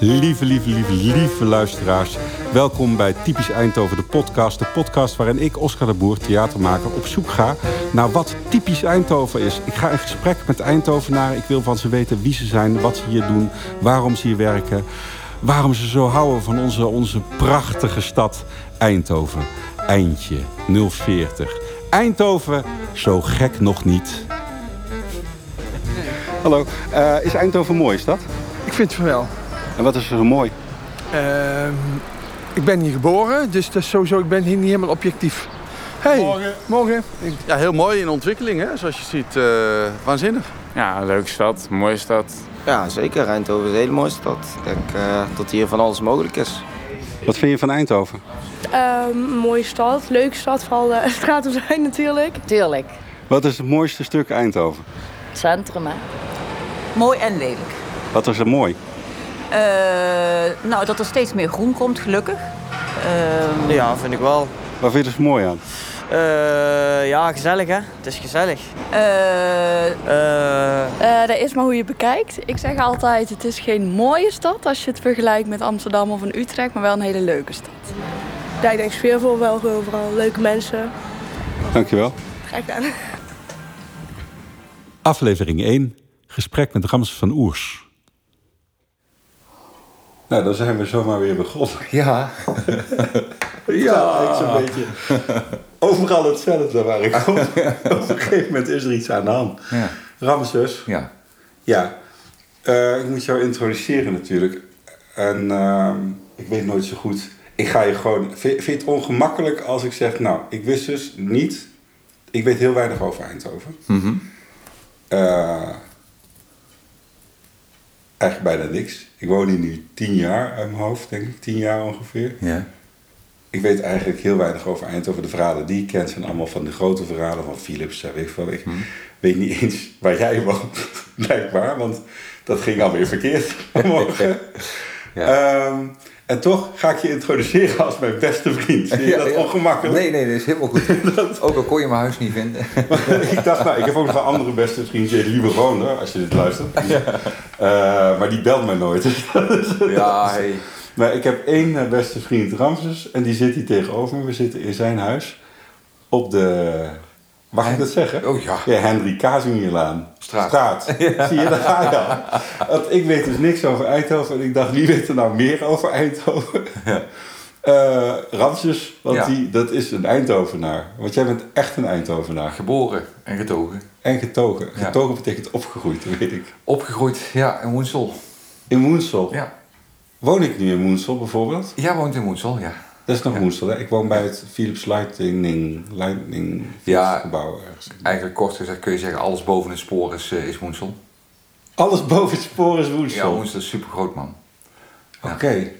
Lieve, lieve, lieve, lieve luisteraars. Welkom bij Typisch Eindhoven, de podcast. De podcast waarin ik, Oscar de Boer, theatermaker, op zoek ga naar wat typisch Eindhoven is. Ik ga in gesprek met Eindhovenaren. Ik wil van ze weten wie ze zijn, wat ze hier doen, waarom ze hier werken. Waarom ze zo houden van onze, onze prachtige stad Eindhoven. Eindje 040. Eindhoven, zo gek nog niet. Hallo, uh, is Eindhoven een mooie stad? Ik vind het wel. En wat is er zo mooi? Uh, ik ben hier geboren, dus dat is sowieso, ik ben hier niet helemaal objectief. Hey, morgen. Morgen. Ja, heel mooi in ontwikkeling, hè? zoals je ziet. Uh, waanzinnig. Ja, leuke stad, mooie stad. Ja, zeker. Eindhoven is een hele mooie stad. Ik denk uh, dat hier van alles mogelijk is. Wat vind je van Eindhoven? Um, mooie stad, leuke stad, vooral de straten zijn natuurlijk. Tuurlijk. Wat is het mooiste stuk Eindhoven? Het centrum, hè. Mooi en lelijk. Wat is er mooi? Uh, nou, dat er steeds meer groen komt, gelukkig. Uh, ja, vind ik wel. Wat vind je er zo mooi aan? Uh, ja, gezellig hè. Het is gezellig. dat is maar hoe je bekijkt. Ik zeg altijd, het is geen mooie stad als je het vergelijkt met Amsterdam of een Utrecht, maar wel een hele leuke stad. Ja, ik denk sfeervol wel overal. Leuke mensen. Dankjewel. Graag gedaan. Aflevering 1. Gesprek met Rams van Oers. Nou, dan zijn we zomaar weer begonnen. Ja. ja, zo'n beetje. Overal hetzelfde waar ik kom. Op een gegeven moment is er iets aan de hand. Ja. Ramses. Ja. Ja. Uh, ik moet jou introduceren natuurlijk. En uh, ik weet nooit zo goed. Ik ga je gewoon. Vind, je het ongemakkelijk als ik zeg, nou, ik wist dus niet. Ik weet heel weinig over Eindhoven. Mm -hmm. uh, eigenlijk bijna niks. Ik woon hier nu tien jaar uit mijn hoofd, denk ik. Tien jaar ongeveer. Ja. Ik weet eigenlijk heel weinig over Eindhoven. De verhalen die ik ken zijn allemaal van de grote verhalen van Philips. Weet ik, veel. ik Hmm. weet niet eens waar jij woont, blijkbaar. Want dat ging alweer verkeerd vanmorgen. Ja. Um, en toch ga ik je introduceren als mijn beste vriend. Vind je dat ongemakkelijk? Nee, nee, dat is helemaal goed. Ook al kon je mijn huis niet vinden. ik dacht, nou, ik heb ook nog een andere beste vriend, Jay Lieberone, als je dit luistert. Ja. Uh, maar die belt mij nooit. ja, hey. Maar ik heb één beste vriend, Ramses, en die zit hier tegenover me. We zitten in zijn huis op de... Mag ik dat zeggen? Oh ja. Ja, Henry Kazimierlaan. Straat. Straat. Ja. Zie je, daar ga je al. Want ik weet dus niks over Eindhoven. En ik dacht, wie weet er nou meer over Eindhoven? Ja. Uh, Ramses, want Ja. die, dat is een Eindhovenaar. Want jij bent echt een Eindhovenaar. Geboren en getogen. En getogen. Ja. Getogen betekent opgegroeid, dat weet ik. Opgegroeid, ja, in Woensel. In Woensel. Ja. Woon ik nu in Woensel bijvoorbeeld? Jij woont in Woensel, ja. Dat is nog Ja. Woensel, hè? Ik woon bij het Philips Lightning, Lightning Ja. gebouw ergens. Eigenlijk kort gezegd kun je zeggen, alles boven het spoor is, eh, is Woensel. Alles boven het spoor is Ja, Woensel. Woensel is super groot, man. ja. Oké.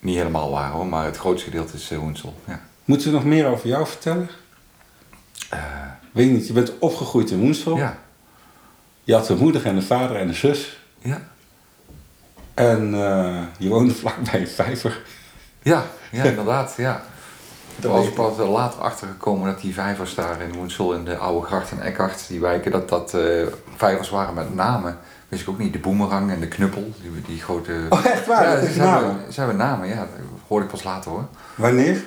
Niet helemaal waar hoor, maar het grootste gedeelte is eh, Woensel. Ja. Moeten we nog meer over jou vertellen? Eh, Weet je niet, je bent opgegroeid in Woensel. ja. Je had een moeder en een vader en een zus. Ja. En je woonde vlakbij een vijver. Ja, ja, inderdaad, ja. Dat Daar was ik pas later achter gekomen dat die vijvers daar in Woensel in de Oude Gracht en Eckhart, die wijken, dat dat eh, vijvers waren met namen. Wist ik ook niet, de boemerang en de knuppel, die, die grote... Oh, echt waar? Ja, Dat ze hebben, namen? ze hebben namen, ja. Dat hoorde ik pas later hoor. Wanneer?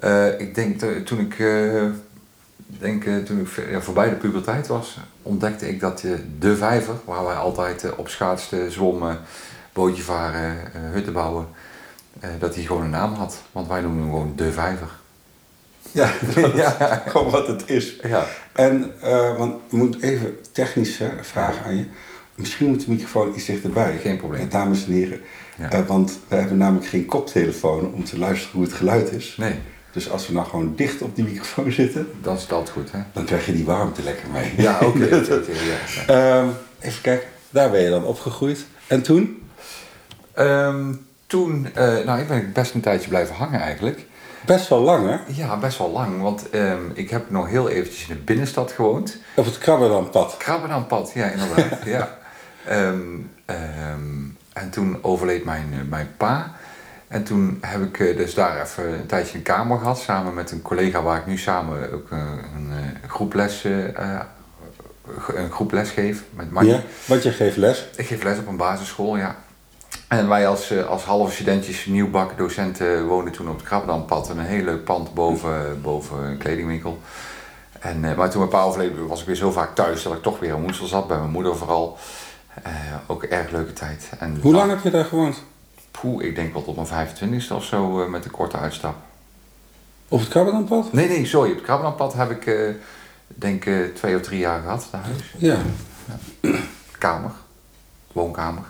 Eh, ik denk toen ik, eh, denk, eh, toen ik ja, voorbij de puberteit was, ontdekte ik dat eh, de vijver, waar wij altijd eh, op schaatsten, zwommen, bootje varen, eh, hutten bouwen, eh, dat die gewoon een naam had. Want wij noemen hem gewoon de vijver. Ja, dat Ja. gewoon wat het is. Ja. En, eh, want ik moet even technisch hè, vragen aan je. Misschien moet de microfoon iets dichterbij. Geen probleem. Eh, dames en heren. Ja. Eh, want we hebben namelijk geen koptelefoon om te luisteren hoe het geluid is. Nee, Dus als we nou gewoon dicht op die microfoon zitten, dat is altijd goed, hè? dan krijg je die warmte lekker mee. Ja, oké. ja. Ehm, even kijken, daar ben je dan opgegroeid. En toen? Ehm, toen, eh, nou, ik ben best een tijdje blijven hangen eigenlijk. Best wel lang hè? Ja, best wel lang, want ehm, ik heb nog heel eventjes in de binnenstad gewoond. Op het Krabbendampad. Krabbendampad, ja, inderdaad. ja. Ehm, en toen overleed mijn, eh, mijn pa. En toen heb ik eh, dus daar even een tijdje een kamer gehad, samen met een collega waar ik nu samen ook een, groeples, eh, eh, een groep les geef met. Ja, want je geeft les. Ik geef les op een basisschool, ja. En wij als, eh, als halve studentjes, nieuwbak docenten woonden toen op het Krabbendampad. Een heel leuk pand boven, boven een kledingwinkel. En, eh, maar toen mijn pa overleden was ik weer zo vaak thuis dat ik toch weer in Moesel zat, bij mijn moeder vooral. Eh, ook een erg leuke tijd. En, Hoe lang heb je daar gewoond? Poeh, ik denk wel tot mijn 25ste of zo eh, met een korte uitstap. Op het Krabbendampad? Nee, nee, sorry. Op het Krabbendampad heb ik eh, denk eh, twee of drie jaar gehad, naar huis. Ja. Kamer, woonkamer,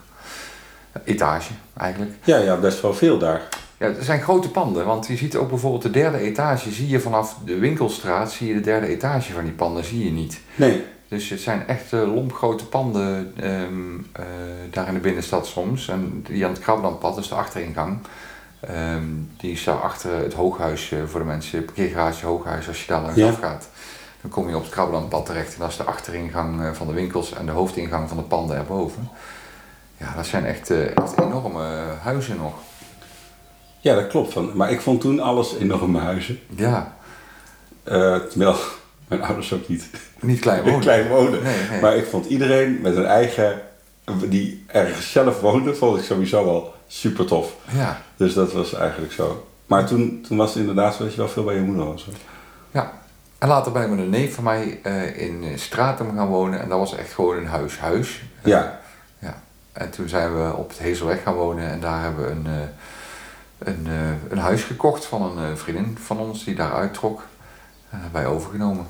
etage eigenlijk. Ja, ja, best wel veel daar. Ja, het zijn grote panden, want je ziet ook bijvoorbeeld de derde etage, zie je vanaf de winkelstraat, zie je de derde etage van die panden, zie je niet. Nee. Dus het zijn echt uh, lompgrote panden ehm, eh, daar in de binnenstad soms. En die aan het Krabbendampad, dus de achteringang, ehm, die is daar achter het hooghuis eh, voor de mensen, parkeergarage hooghuis, als je daar langs Ja. afgaat. Dan kom je op het Krabbendampad terecht en dat is de achteringang eh, van de winkels en de hoofdingang van de panden erboven. Ja, dat zijn echt, eh, echt enorme huizen nog. Ja, dat klopt. Van. Maar ik vond toen alles enorme huizen. Ja, Eh, terwijl mijn ouders ook niet niet klein wonen. klein wonen. Nee, nee. Maar ik vond iedereen met een eigen, die ergens zelf woonde, vond ik sowieso wel super tof. Ja, Dus dat was eigenlijk zo. Maar toen, toen was het inderdaad zo dat je wel veel bij je moeder was. hoor. ja. En later ben ik met een neef van mij eh, in Stratum gaan wonen en dat was echt gewoon een huis-huis. Ja. En toen zijn we op het Hezelweg gaan wonen en daar hebben we een, eh, een, eh, een huis gekocht van een eh, vriendin van ons die daar uittrok. En hebben wij overgenomen.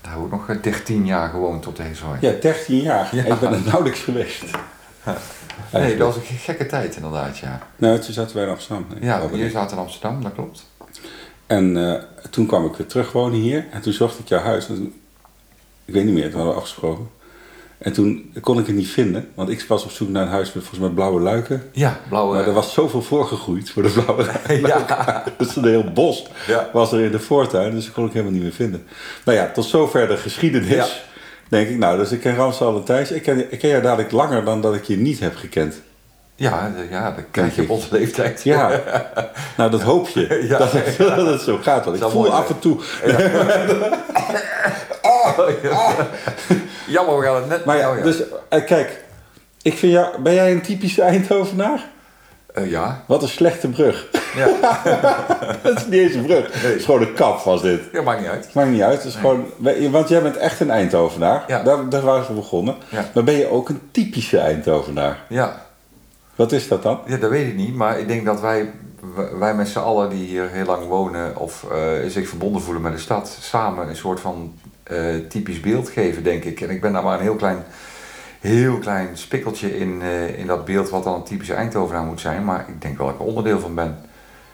Daar hebben we ook nog eh, 13 jaar gewoond op de Hezelweg. Ja, 13 jaar. Ja. Ik ben er nauwelijks geweest. Nee, dat was een gekke tijd inderdaad, ja. Nou, toen zaten wij in Amsterdam. Ja, hier nee. zaten in Amsterdam, dat klopt. En toen kwam ik weer terug wonen hier. En toen zocht ik jouw huis. Ik weet niet meer, toen hadden we afgesproken. En toen kon ik het niet vinden. Want ik was op zoek naar een huis met volgens mij blauwe luiken. Ja, blauwe... Maar er was zoveel voorgegroeid voor de blauwe luiken. ja. Dus een heel bos Ja. was er in de voortuin. Dus dat kon ik helemaal niet meer vinden. Nou ja, tot zover de geschiedenis. Ja. Denk ik, nou, dus ik ken Ramsal en Thijs. Ik ken, ik ken jou dadelijk langer dan dat ik je niet heb gekend. Ja, ja, dat krijg je op onze leeftijd. Ja, nou dat hoop je. Ja. Dat, het, dat het zo gaat. Want ik voel af en toe Jammer, we gaan het net... Maar ja, dus eh, kijk, ik vind jou, ben jij een typische Eindhovenaar? Eh, ja. Wat een slechte brug. Ja. dat is niet eens een brug. Het is gewoon een kap was dit. ja, maakt niet uit. Maakt niet uit. Het is gewoon, want jij bent echt een Eindhovenaar. Ja. Daar, daar waren we begonnen. Ja. Maar ben je ook een typische Eindhovenaar? Ja. Wat is dat dan? ja, dat weet ik niet, maar ik denk dat wij, wij met z'n allen die hier heel lang wonen of eh, zich verbonden voelen met de stad, samen een soort van eh, typisch beeld geven, denk ik. En ik ben daar maar een heel klein, heel klein spikkeltje in, eh, in dat beeld wat dan een typische Eindhovenaar moet zijn, maar ik denk wel dat ik er onderdeel van ben.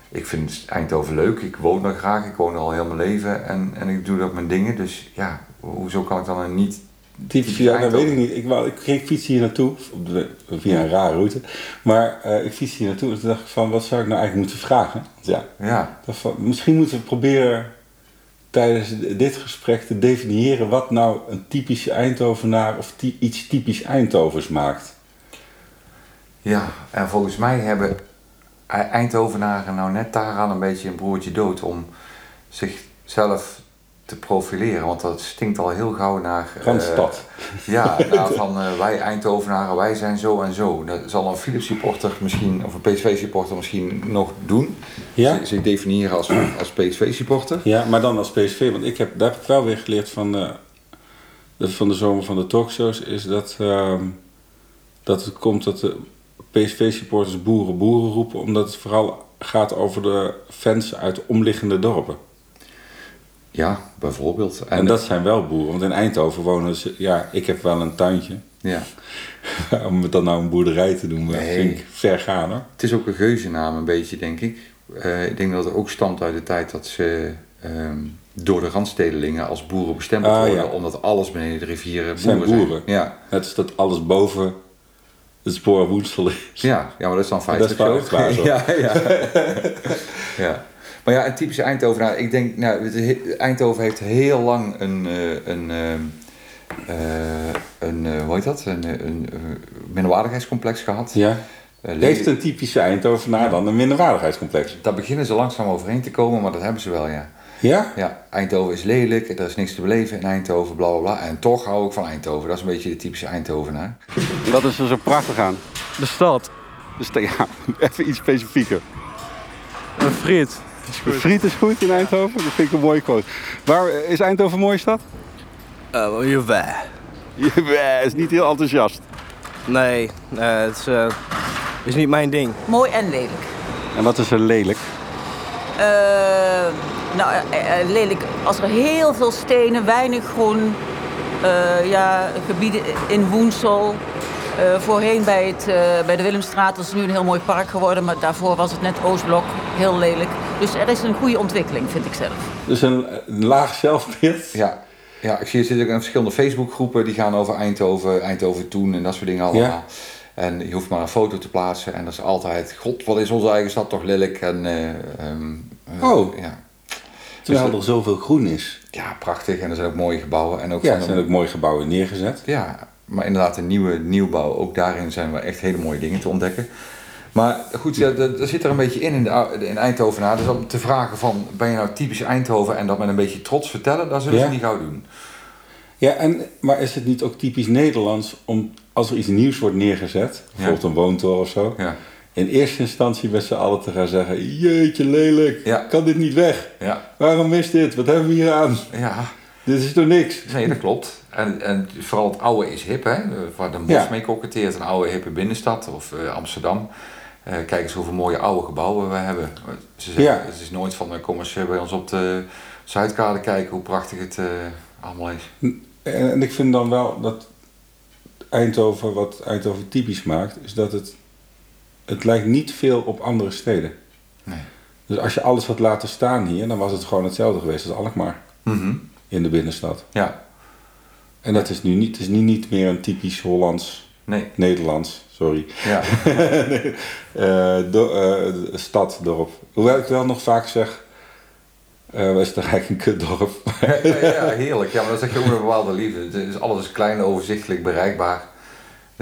Ik vind Eindhoven leuk, ik woon daar graag, ik woon er al heel mijn leven en, en ik doe dat mijn dingen, dus ja, hoezo kan ik dan een niet Typisch, ja, dat weet ik niet. Ik, wou, ik, hier naartoe, op de- via een rare route. Maar eh, ik fiets hier naartoe en toen dacht ik van, wat zou ik nou eigenlijk moeten vragen? Want ja, Ja, van, misschien moeten we proberen tijdens dit gesprek te definiëren wat nou een typische Eindhovenaar of iets typisch Eindhovens maakt. Ja, en volgens mij hebben Eindhovenaren nou net daaraan een beetje een broertje dood om zichzelf te profileren. Want dat stinkt al heel gauw naar... eh, Randstad. ja, naar van eh, wij Eindhovenaren, wij zijn zo en zo. Dat zal een Philips supporter misschien, of een PSV supporter misschien nog doen. Ja? Zich- definiëren als, als PSV supporter. Ja, maar dan als PSV, want ik heb, daar heb ik wel weer geleerd van, de, van de zomer van de talkshows, is dat, ehm, dat het komt dat de PSV-supporters boeren boeren roepen, omdat het vooral gaat over de fans uit omliggende dorpen. Ja, bijvoorbeeld. En, dat zijn wel boeren, want in Eindhoven wonen ze, ja, ik heb wel een tuintje. Ja. Om het dan nou een boerderij te noemen, Nee. vind ik ver gaan hoor. Het is ook een geuzennaam een beetje, denk ik. Eh, ik denk dat het ook stamt uit de tijd dat ze ehm, door de randstedelingen als boeren bestempeld Ah, worden. ja. Omdat alles beneden de rivieren Zijn boeren zijn. boeren. Ja. Net als dat alles boven het spoor Woensel is. Ja, ja, maar dat is dan feitelijk Dat is waar, zo. ja, ja. ja. Maar ja, een typische Eindhovenaar. Ik denk, nou, Eindhoven heeft heel lang een, eh, een, ehm, eh, een eh, hoe heet dat? Een, eh, een, eh, minderwaardigheidscomplex gehad. Ja. Eh, Heeft een typische Eindhovenaar dan een minderwaardigheidscomplex? Daar beginnen ze langzaam overheen te komen, maar dat hebben ze wel, ja. Ja? Ja, Eindhoven is lelijk, er is niks te beleven in Eindhoven, bla bla bla. En toch hou ik van Eindhoven. Dat is een beetje de typische Eindhovenaar. Wat is er zo prachtig aan? De stad. Dus ja, even iets specifieker. Een friet. Is goed. Friet is goed in Eindhoven. Dat vind ik een mooie quote. Waar is Eindhoven een mooie stad? Uh, jawel. Ja, is niet heel enthousiast. Nee, eh, het is, eh, is niet mijn ding. Mooi en lelijk. En wat is er lelijk? Eh, nou, lelijk als er heel veel stenen, weinig groen, eh, ja, gebieden in Woensel. Eh, voorheen bij, het, eh, bij de Willemstraat is nu een heel mooi park geworden, maar daarvoor was het net Oostblok, heel lelijk. Dus er is een goede ontwikkeling, vind ik zelf. Dus een, een laag zelfbeeld. Ja. Ja, ik zie er zitten verschillende Facebookgroepen die gaan over Eindhoven, Eindhoven toen en dat soort dingen allemaal. Ja. En je hoeft maar een foto te plaatsen en dat is altijd, god, wat is onze eigen stad toch lelijk. En, eh, ehm, eh, Oh. Ja. Terwijl Dus, er zoveel groen is. ja, prachtig en er zijn ook mooie gebouwen. En ook Ja, er zijn ook mooie gebouwen neergezet. Ja, maar inderdaad een nieuwe nieuwbouw. Ook daarin zijn we echt hele mooie dingen te ontdekken. Maar goed, ja, zit er een beetje in in, de, in Eindhoven. Dus om te vragen van, ben je nou typisch Eindhoven en dat met een beetje trots vertellen, dat zullen Ja. ze niet gauw doen. Ja, en, maar is het niet ook typisch Nederlands om als er iets nieuws wordt neergezet, bijvoorbeeld een woontoren of zo, Ja, in eerste instantie met z'n allen te gaan zeggen: Jeetje, lelijk, Ja. kan dit niet weg? ja, Waarom is dit? Wat hebben we hier aan? ja. Dit is toch niks? Nee, dat klopt. En, en vooral het oude is hip, hè? waar de Ja. mee koketteert. Een oude hippe binnenstad of eh, Amsterdam. Eh, kijk eens hoeveel mooie oude gebouwen we hebben. Ze zeggen, Ja. Het is nooit van, kom eens bij ons op de Zuidkade kijken hoe prachtig het eh, allemaal is. En, en ik vind dan wel dat Eindhoven, wat Eindhoven typisch maakt, is dat het, het lijkt niet veel op andere steden. Nee. Dus als je alles had laten staan hier, dan was het gewoon hetzelfde geweest als Alkmaar Mhm. In de binnenstad. Ja, En dat is nu niet, is nu niet meer een typisch Hollands, nee. Nederlands, sorry, Ja. nee, eh, do- eh, stad, dorp. Hoewel ik wel nog vaak zeg, eh is het eigenlijk een kutdorp. Ja, ja, heerlijk. Ja, maar dat zeg je ook een bepaalde liefde. Het is, alles is klein, overzichtelijk, bereikbaar.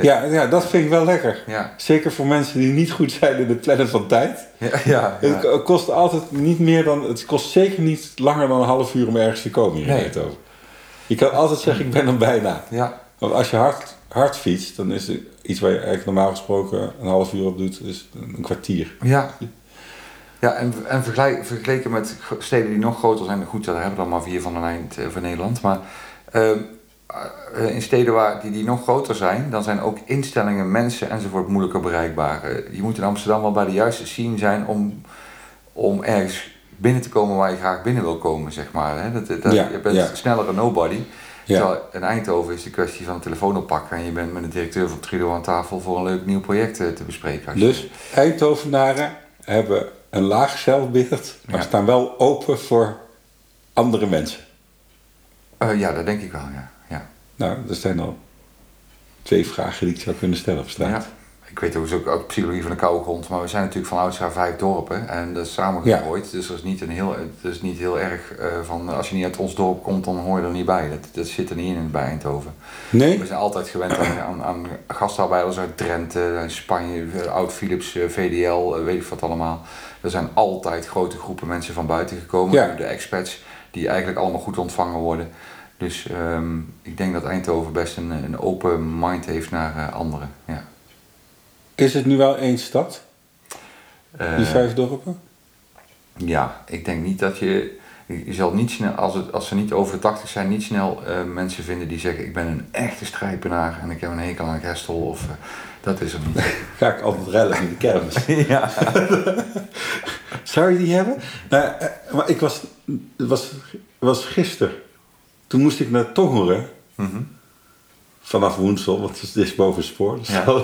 Ja, ja, dat vind ik wel lekker. Ja, Zeker voor mensen die niet goed zijn in het plannen van tijd. ja, ja. ja. Het ko- kost altijd niet meer dan. Het kost zeker niet langer dan een half uur om ergens te komen hier in Nee. Eindhoven. Je kan altijd zeggen, ik ben er bijna. ja. Want als je hard, hard fietst, dan is het iets waar je eigenlijk normaal gesproken een half uur op doet, is een kwartier. Ja. Ja, en, en vergelijk, vergeleken met steden die nog groter zijn, goed, daar hebben we dan maar vier van een eind eh, van Nederland. Maar ehm, eh, in steden waar, die, die nog groter zijn, dan zijn ook instellingen, mensen enzovoort moeilijker bereikbaar. Eh, je moet in Amsterdam wel bij de juiste scene zijn om, om ergens binnen te komen waar je graag binnen wil komen, zeg maar. Hè? Dat, dat, Ja, je bent ja. sneller een nobody. Ja. In Eindhoven is de kwestie van de telefoon oppakken en je bent met de directeur van Trudeau aan tafel voor een leuk nieuw project eh, te bespreken. Dus Eindhovenaren hebben een laag zelfbeeld, maar Ja. staan wel open voor andere mensen. Eh, ja, dat denk ik wel, ja. Nou, er zijn al twee vragen die ik zou kunnen stellen op straat. Ja. Ik weet ook, ook, ook psychologie van de koude grond, maar we zijn natuurlijk van oudsher vijf dorpen en dat is samengegooid. Dus er is niet, een heel, het is niet heel erg eh, van als je niet uit ons dorp komt, dan hoor je er niet bij. Dat, dat zit er niet in bij Eindhoven. Nee? We zijn altijd gewend aan, aan, aan gastarbeiders uit Drenthe, Spanje, eh, Oud-Philips, eh, VDL, weet ik wat allemaal. Er zijn altijd grote groepen mensen van buiten gekomen, Ja. de expats, die eigenlijk allemaal goed ontvangen worden. Dus ehm, ik denk dat Eindhoven best een, een open mind heeft naar eh, anderen. Ja. Is het nu wel één stad, die Eh, vijf dorpen? Ja, ik denk niet dat je. Je zal niet snel, als, het, als ze niet over de 80 zijn, niet snel eh, mensen vinden die zeggen: Ik ben een echte strijpenaar en ik heb een hekel aan Gestel. Of, dat is niet. Ga ik altijd rellen in de kermis. ja. Zou je die hebben? Nou, maar ik was, was, was gisteren. Toen moest ik naar Tongeren. Mhm. Vanaf Woensel, want het is boven het spoor. Dus Ja,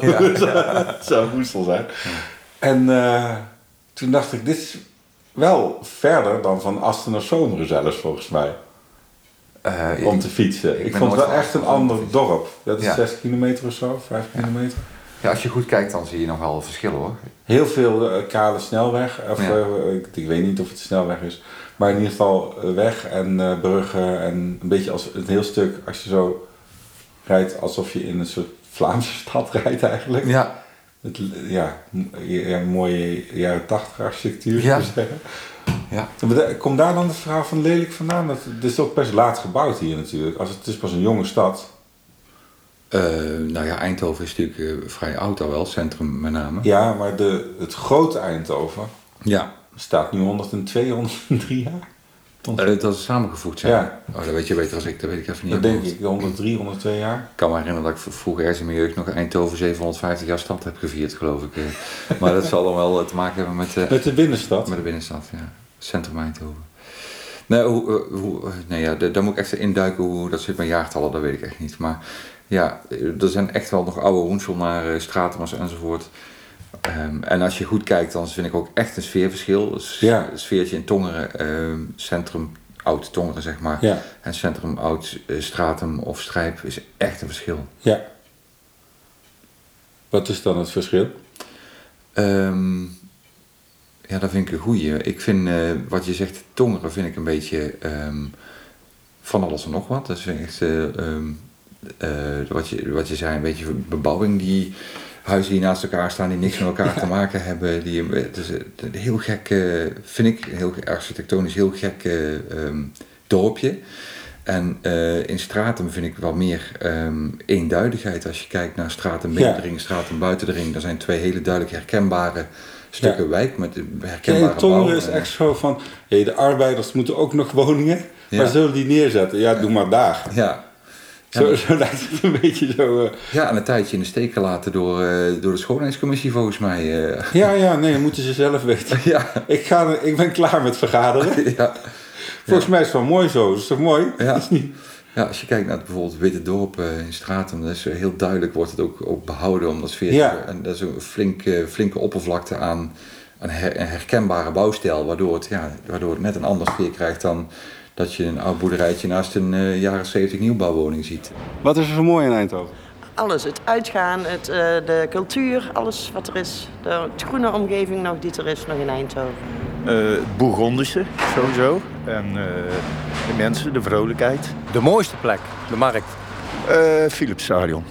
het zou Woensel zijn. En eh, toen dacht ik, dit is wel verder dan van Asten naar Zomeren zelfs volgens mij. Eh, Om te fietsen. ik Ik, vond het wel echt een ander dorp. Dat is Ja. 6 kilometer of zo, 5 kilometer. Ja, als je goed kijkt, dan zie je nog wel verschillen hoor. Heel veel eh, kale snelweg. Of, Ja. eh, ik, ik weet niet of het snelweg is. Maar in ieder geval eh, weg en bruggen. En een beetje als een heel stuk als je zo rijdt alsof je in een soort Vlaamse stad rijdt eigenlijk. Ja, Het, ja, mooie jaren tachtig architectuur Ja. zou zeggen. ja. Komt daar dan de verhaal van lelijk vandaan? Dat, het is ook best laat gebouwd hier natuurlijk. Als het, het is pas een jonge stad. Eh, nou ja, Eindhoven is natuurlijk eh, vrij oud al wel, centrum met name. Ja, maar de, het grote Eindhoven Ja, staat nu 102, 103 jaar. Dat is samengevoegd zijn. Ja. Oh, dat weet je beter als ik, dat weet ik even niet. Dat denk ik, 103, 102 jaar. Ik kan me herinneren dat ik vroeger ergens in mijn jeugd nog Eindhoven 750 jaar stad heb gevierd, geloof ik. eh. Maar dat zal dan wel te maken hebben met, Met de binnenstad. met de binnenstad, ja. Centrum Eindhoven. Nee, hoe, eh, hoe, eh, nee ja, da- daar moet ik echt induiken hoe dat zit met jaartallen, dat weet ik echt niet. Maar ja, eh, er zijn echt wel nog oude uh, Stratumers enzovoort. Ehm, en als je goed kijkt, dan vind ik ook echt een sfeerverschil. Dus Ja. Een sfeertje in Tongeren, ehm, centrum oud Tongeren zeg maar. Ja, En centrum oud Stratum of Strijp is echt een verschil. ja. Wat is dan het verschil? Ehm, ja, dat vind ik een goeie. Ik vind, eh, wat je zegt, Tongeren vind ik een beetje ehm, van alles en nog wat. Dat is echt, eh, ehm, eh, wat, je, wat je zei, een beetje bebouwing die huizen die naast elkaar staan, die niks met elkaar te maken hebben. Die, het is een heel gek, vind ik, heel architectonisch heel gek eh, ehm, dorpje. En in Stratum vind ik wel meer eenduidigheid. Als je kijkt naar Stratum binnen Ja. de ring, Stratum buiten de ring, dan zijn twee hele duidelijk herkenbare stukken Ja. wijk met herkenbare in Tongeren is echt zo van, hé, de arbeiders moeten ook nog woningen. Ja. Waar zullen die neerzetten? Ja, doe maar daar. Ja. Zo, zo lijkt het een beetje zo. eh. ja, en een tijdje in de steek gelaten door, eh, door de schoonheidscommissie volgens mij. eh. Ja, ja, nee, moeten ze zelf weten. ja, Ik, ga, ik ben klaar met vergaderen. ja. Volgens mij is het wel mooi zo. Dat is toch mooi? Ja. Ja, als je kijkt naar het bijvoorbeeld Witte Dorp eh, in Stratum, dat is eh, heel duidelijk wordt het ook, ook behouden om dat sfeer. Ja. En dat is een flinke, flinke oppervlakte aan een, her- een herkenbare bouwstijl, waardoor het, ja, waardoor het net een ander sfeer krijgt dan dat je een oud boerderijtje naast een eh, jaren 70 nieuwbouwwoning ziet. Wat is er zo mooi in Eindhoven? Alles, het uitgaan, het, eh, de cultuur, alles wat er is. De het groene omgeving nog die er is nog in Eindhoven. Eh, het Bourgondische, sowieso. En eh, de mensen, de vrolijkheid. De mooiste plek, de markt. Eh Philipsstadion.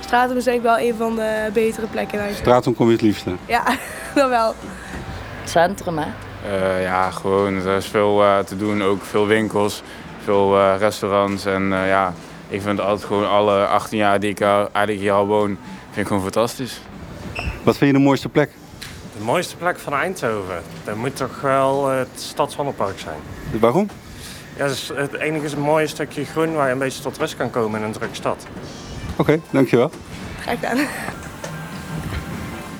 Stratum is denk ik wel een van de betere plekken Eindhoven. Stratum kom je het liefste. Ja, dat wel. Centrum, hè? Eh, ja, gewoon, er is veel eh, te doen, ook veel winkels, veel eh, restaurants. En eh, ja, ik vind altijd gewoon alle 18 jaar die ik eigenlijk hier al woon, vind ik gewoon fantastisch. Wat vind je de mooiste plek? De mooiste plek van Eindhoven, dat moet toch wel het Stadswandelpark zijn. Waarom? Ja, het, is het enige is een mooie stukje groen waar je een beetje tot rust kan komen in een drukke stad. Oké, dankjewel. Graag gedaan.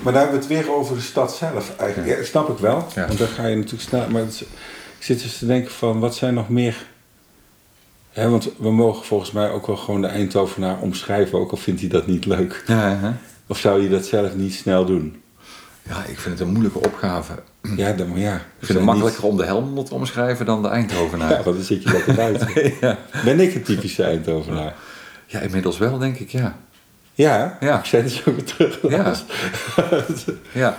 Maar daar hebben we het weer over de stad zelf eigenlijk. Ja, snap ik wel. Ja. Want dan ga je natuurlijk snel. Maar het ik zit dus te denken van wat zijn nog meer. Hè, want we mogen volgens mij ook wel gewoon de Eindhovenaar omschrijven, ook al vindt hij dat niet leuk. Ja, hè? Of zou je dat zelf niet snel doen? Ja, ik vind het een moeilijke opgave. Ja, dan, maar ja. Ik vind het makkelijker om de Helmond te omschrijven dan de Eindhovenaar. Ja, want dan zit je lekker buiten. ja. Ben ik een typische Eindhovenaar? ja, inmiddels wel denk ik, ja. Ja, Ja. ik zei het zo weer terug. Ja. Ja.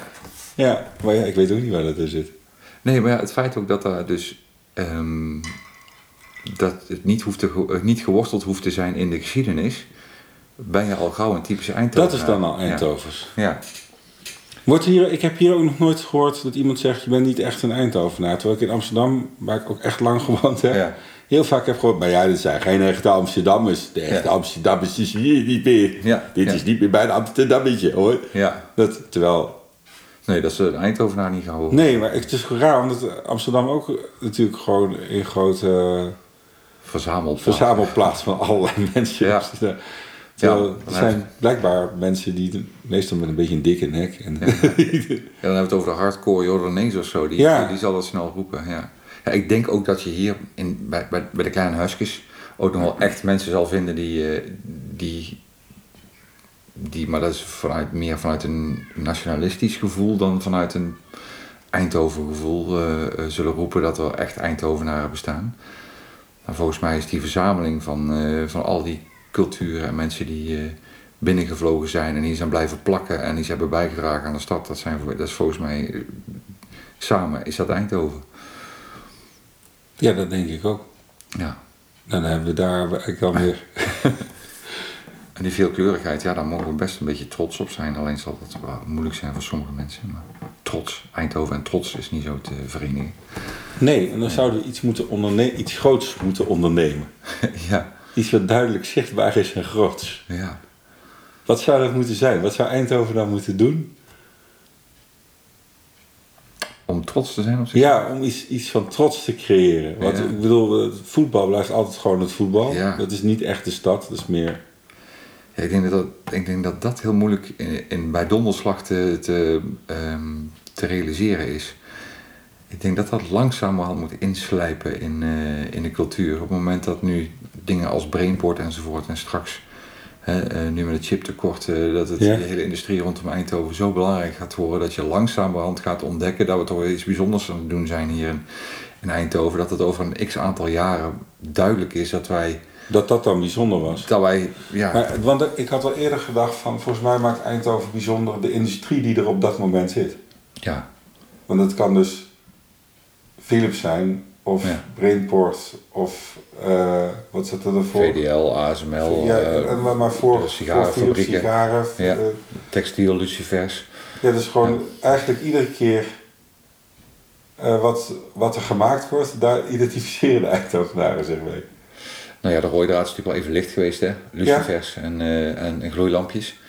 ja, maar ja, ik weet ook niet waar dat in zit. Nee, maar ja, het feit ook dat daar dus ehm, dat het niet, hoeft te, niet geworteld hoeft te zijn in de geschiedenis, ben je al gauw een typische Eindhoven. Dat is dan al Eindhovens. Ja. Wordt hier, ik heb hier ook nog nooit gehoord dat iemand zegt: Je bent niet echt een Eindhovenaar. Terwijl ik in Amsterdam, waar ik ook echt lang gewoond heb, Ja. heel vaak heb gehoord: Maar ja, dit zijn geen echte Amsterdammers. De echte Ja. Amsterdammers is hier niet meer. Ja, Dit is niet meer bij een Amsterdammetje hoor. ja. Dat, terwijl, Nee, dat is de Eindhovenaar niet gehouden. nee, maar het is raar, omdat Amsterdam ook natuurlijk gewoon een grote Verzameld. verzamelplaats van allerlei mensen Ja. Ja. Er zijn blijkbaar mensen die meestal met een beetje een dikke nek. En, Ja, dan hebben we het over de hardcore Jordanees of zo. Die, Ja. die zal dat snel roepen. Ja. Ja, ik denk ook dat je hier in, bij, bij, bij de kleine huisjes ook nog wel echt mensen zal vinden die, eh, die, die maar dat is vanuit, meer vanuit een nationalistisch gevoel dan vanuit een Eindhoven gevoel eh, eh, zullen roepen dat er echt Eindhovenaren bestaan. Maar volgens mij is die verzameling van, van al die culturen en mensen die eh, binnengevlogen zijn en hier zijn blijven plakken en iets hebben bijgedragen aan de stad, dat, zijn, dat is volgens mij eh, samen is dat Eindhoven. ja, dat denk ik ook. Ja. Dan hebben we daar eigenlijk alweer. En die veelkleurigheid, ja, daar mogen we best een beetje trots op zijn. Alleen zal dat wel moeilijk zijn voor sommige mensen. Maar trots, Eindhoven en trots is niet zo te verenigen. Nee, en dan zouden we iets, moeten onderne- iets groots moeten ondernemen. ja. Iets wat duidelijk zichtbaar is en groots. Ja. Wat zou dat moeten zijn? Wat zou Eindhoven dan moeten doen? Om trots te zijn op zich? Ja, om iets, iets van trots te creëren. Want Ja. ik bedoel, het voetbal blijft altijd gewoon het voetbal. Ja. Dat is niet echt de stad, dat is meer... Ja, ik, denk dat dat, ik denk dat dat heel moeilijk in, in, bij donderslag te, te, ehm, te realiseren is. Ik denk dat dat langzamerhand moet inslijpen in, eh, in de cultuur. Op het moment dat nu dingen als Brainport enzovoort en straks, hè, eh, nu met het chiptekort, eh, dat het, Ja. de hele industrie rondom Eindhoven zo belangrijk gaat worden, dat je langzamerhand gaat ontdekken dat we toch iets bijzonders aan het doen zijn hier in, in Eindhoven. Dat het over een x aantal jaren duidelijk is dat wij... Dat dat dan bijzonder was. Dat wij, ja... Maar, want ik had al eerder gedacht van, volgens mij maakt Eindhoven bijzonder de industrie die er op dat moment zit. Ja. Want het kan dus Philips zijn, of Brainport, of eh, wat zit er ervoor? VDL, ASML, Ja, eh, en maar- maar voor- de voor sigarenfabrieken, Philips sigaren, ja, eh, textiel, lucifers. Ja, dus gewoon eigenlijk iedere keer wat, wat er gemaakt wordt, daar identificeren de Eindhovenaren zich mee. Nou ja, de rooidraad is natuurlijk wel even licht geweest, hè? Lucifers en, en, en gloeilampjes.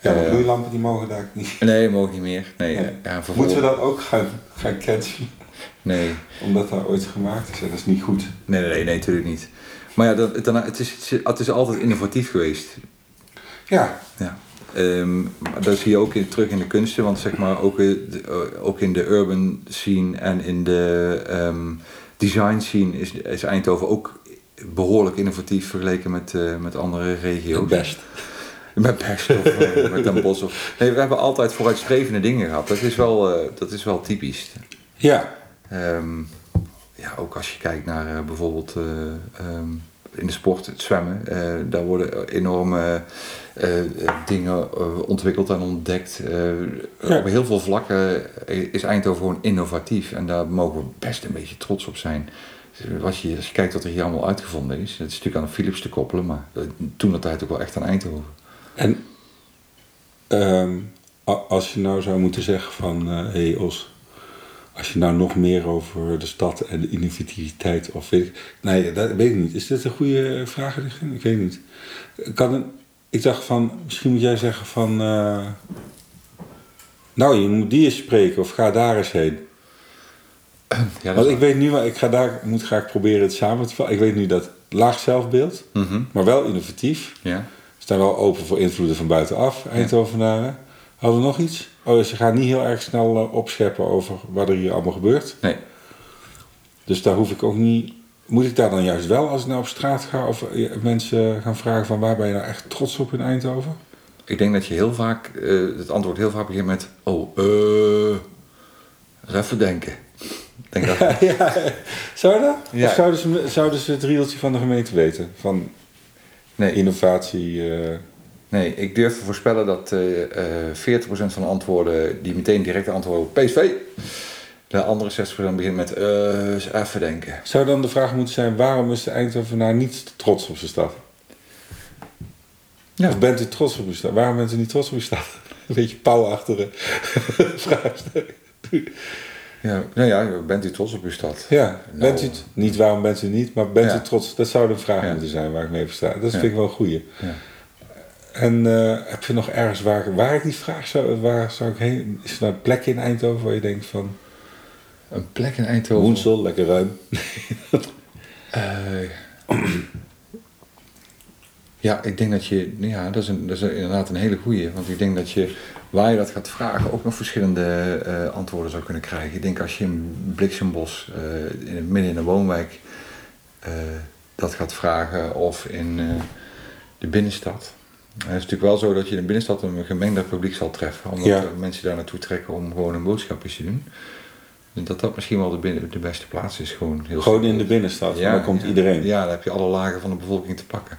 Ja, de Eh, gloeilampen die mogen daar niet. Nee, mogen niet meer. Nee. Nee. Ja, vervolgens- Moeten we dat ook gaan, gaan cancelen? Nee. Omdat dat ooit gemaakt is. Dat is niet goed. Nee, nee, nee, nee, natuurlijk niet. Maar ja, dat, daarna- het, is, het is altijd innovatief geweest. Ja. ja. Ehm, dat zie je ook in, terug in de kunsten, want zeg maar ook, in de- ook in de urban scene en in de ehm, design scene is, is Eindhoven ook behoorlijk innovatief vergeleken met, eh, met andere regio's. best. Met best of eh, met Den Bosch. Of, nee, we hebben altijd vooruitstrevende dingen gehad. Dat is wel, eh, dat is wel typisch. Ja. Ehm, ja, ook als je kijkt naar eh, bijvoorbeeld eh, ehm, in de sport, het zwemmen. daar worden enorme dingen ontwikkeld en ontdekt. Ja. Op heel veel vlakken is Eindhoven gewoon innovatief. En daar mogen we best een beetje trots op zijn. Als je, als je kijkt wat er hier allemaal uitgevonden is. Het is natuurlijk aan Philips te koppelen, maar toen dat tijd ook wel echt aan Eindhoven. En ehm, als je nou zou moeten zeggen van, hé hey Os, als je nou nog meer over de stad en de innovativiteit of weet ik... Nee, dat weet ik niet. Is dit een goede vraag? Ik weet niet. Kan een, ik dacht van, misschien moet jij zeggen van... eh, nou, je moet die eens spreken of ga daar eens heen. Ja, Want ik weet nu, maar ik ga daar, moet graag proberen het samen te vatten. Ik weet nu dat laag zelfbeeld, Mhm. maar wel innovatief. Ja. Staan wel open voor invloeden van buitenaf, Eindhovenaren. Hadden we nog iets? Oh, ze gaan niet heel erg snel eh, opscheppen over wat er hier allemaal gebeurt. Nee. Dus daar hoef ik ook niet... Moet ik daar dan juist wel, als ik nou op straat ga... of eh, mensen gaan vragen van waar ben je nou echt trots op in Eindhoven? Ik denk dat je heel vaak, eh, het antwoord heel vaak begint met, oh, eh, eens even denken. Denk dat, ja, zou dat? Ja. Of zouden ze, zouden ze het riedeltje van de gemeente weten? Van Nee. innovatie... eh, Nee, ik durf te voorspellen dat eh eh 40% van de antwoorden die meteen direct antwoorden op PSV. De andere 60% begint met eh even denken. Zou dan de vraag moeten zijn, waarom is de Eindhovenaar niet trots op zijn stad? Ja. Of bent u trots op uw stad? Waarom bent u niet trots op uw stad? Een beetje pauwachtige vraagstelling. Ja, nou ja, bent u trots op uw stad? Ja, Nou, bent u niet, waarom bent u niet, maar bent Ja. u trots? Dat zou de vraag Ja. moeten zijn waar ik mee versta. Dat vind ik wel een goeie. Ja. En eh, heb je nog ergens waar, waar ik die vraag zou, waar zou ik heen? Is er nou een plek in Eindhoven waar je denkt van... Een plek in Eindhoven? Woensel, lekker ruim. Eh, ja, ik denk dat je, ja, dat is, een, dat is inderdaad een hele goeie. Want ik denk dat je, waar je dat gaat vragen, ook nog verschillende eh, antwoorden zou kunnen krijgen. Ik denk als je in Bliksembos, eh, in het midden in een woonwijk, eh, dat gaat vragen, of in de binnenstad. Het is natuurlijk wel zo dat je in de binnenstad een gemengd publiek zal treffen, omdat Ja. mensen daar naartoe trekken om gewoon een boodschapje te doen. En Dat dat misschien wel de, binnen, de beste plaats is. Gewoon, heel Gewoon in de binnenstad, daar komt iedereen. Ja, daar heb je alle lagen van de bevolking te pakken.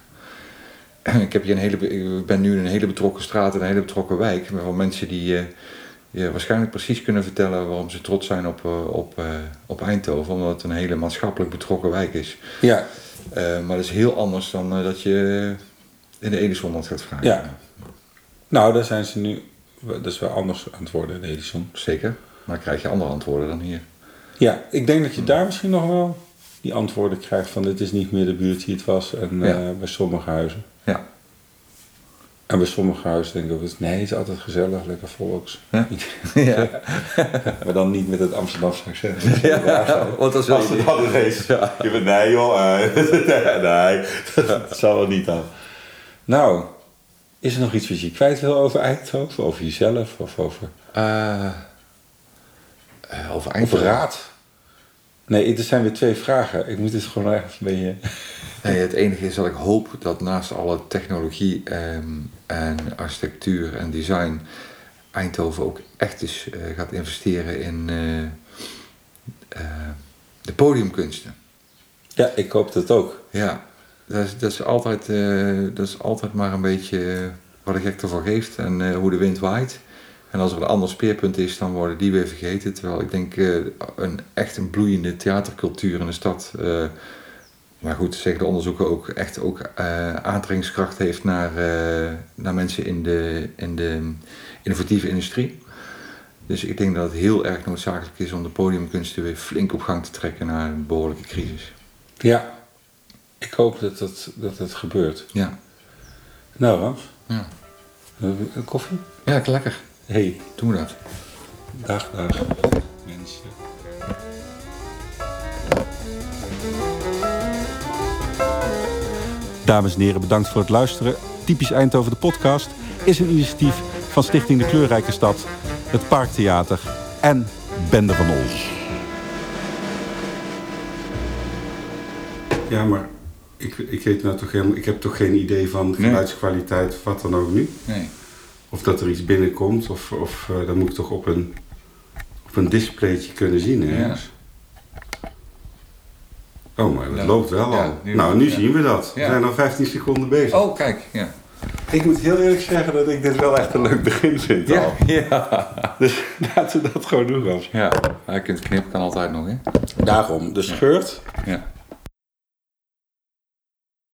Ik, heb hier een hele, ik ben nu in een hele betrokken straat, een hele betrokken wijk. Van mensen die eh, je waarschijnlijk precies kunnen vertellen waarom ze trots zijn op, eh, op, eh, op Eindhoven. Omdat het een hele maatschappelijk betrokken wijk is. Ja. Eh, maar dat is heel anders dan eh, dat je in de Edisonland gaat vragen. Ja. Nou, daar zijn ze nu... Dat is wel anders aan het worden, de Edison. Zeker. Maar dan krijg je andere antwoorden dan hier. Ja, ik denk dat je daar misschien nog wel die antwoorden krijgt van dit is niet meer de buurt die het was. En Ja. eh, bij sommige huizen. En bij sommige huizen denk ik ook, nee, het is altijd gezellig, lekker volks. Ja. Ja. maar dan niet met het Amsterdamse accent. Ja, want dat is wel Als het idee. dan ineens, je bent, nee joh, eh, nee, dat zal wel niet dan. Nou, is er nog iets wat je kwijt wil over Eindhoven? Over jezelf of over... Eh, over Eindhoven. raad? Nee, er zijn weer twee vragen. Ik moet het gewoon ergens een beetje... Nee, het enige is dat ik hoop dat naast alle technologie ehm, en architectuur en design Eindhoven ook echt eens eh, gaat investeren in eh, eh, de podiumkunsten. Ja, ik hoop dat ook. Ja, dat is, dat is, altijd, dat is altijd maar een beetje wat de gek ervoor geeft en hoe de wind waait. En als er een ander speerpunt is, dan worden die weer vergeten. Terwijl ik denk, eh, een echt een bloeiende theatercultuur in de stad... eh, maar goed, zeggen de onderzoeken ook echt ook eh, aantrekkingskracht heeft naar, eh, naar mensen in de, in de innovatieve industrie. Dus ik denk dat het heel erg noodzakelijk is om de podiumkunsten weer flink op gang te trekken na een behoorlijke crisis. Ja, ik hoop dat het, dat het gebeurt. Ja. Nou, Rams. Ja. Hebben we Een koffie? Ja, lekker. Hey. Doen we dat. Dag, dag. Mensen. Dames en heren, bedankt voor het luisteren. Typisch Eindhoven de podcast is een initiatief van Stichting De Kleurrijke Stad, het Parktheater en Bende van Ols. Ja, maar ik, ik weet nou toch helemaal, ik heb toch geen idee van geluidskwaliteit of wat dan ook nu. Nee. Of dat er iets binnenkomt, of, of eh, dat moet ik toch op een, op een displaytje kunnen zien ergens. Oh, maar het Ja. loopt wel Ja, al. nu- nou, nu ja. zien we dat. We Ja. zijn al 15 seconden bezig. Oh, kijk. Ja. Ik moet heel eerlijk zeggen dat ik dit wel echt een leuk begin vind Ja, al. ja. Dus laten we dat gewoon doen. Ja, je kunt knippen kan altijd nog, hè? Daarom, de scheurt. Ja.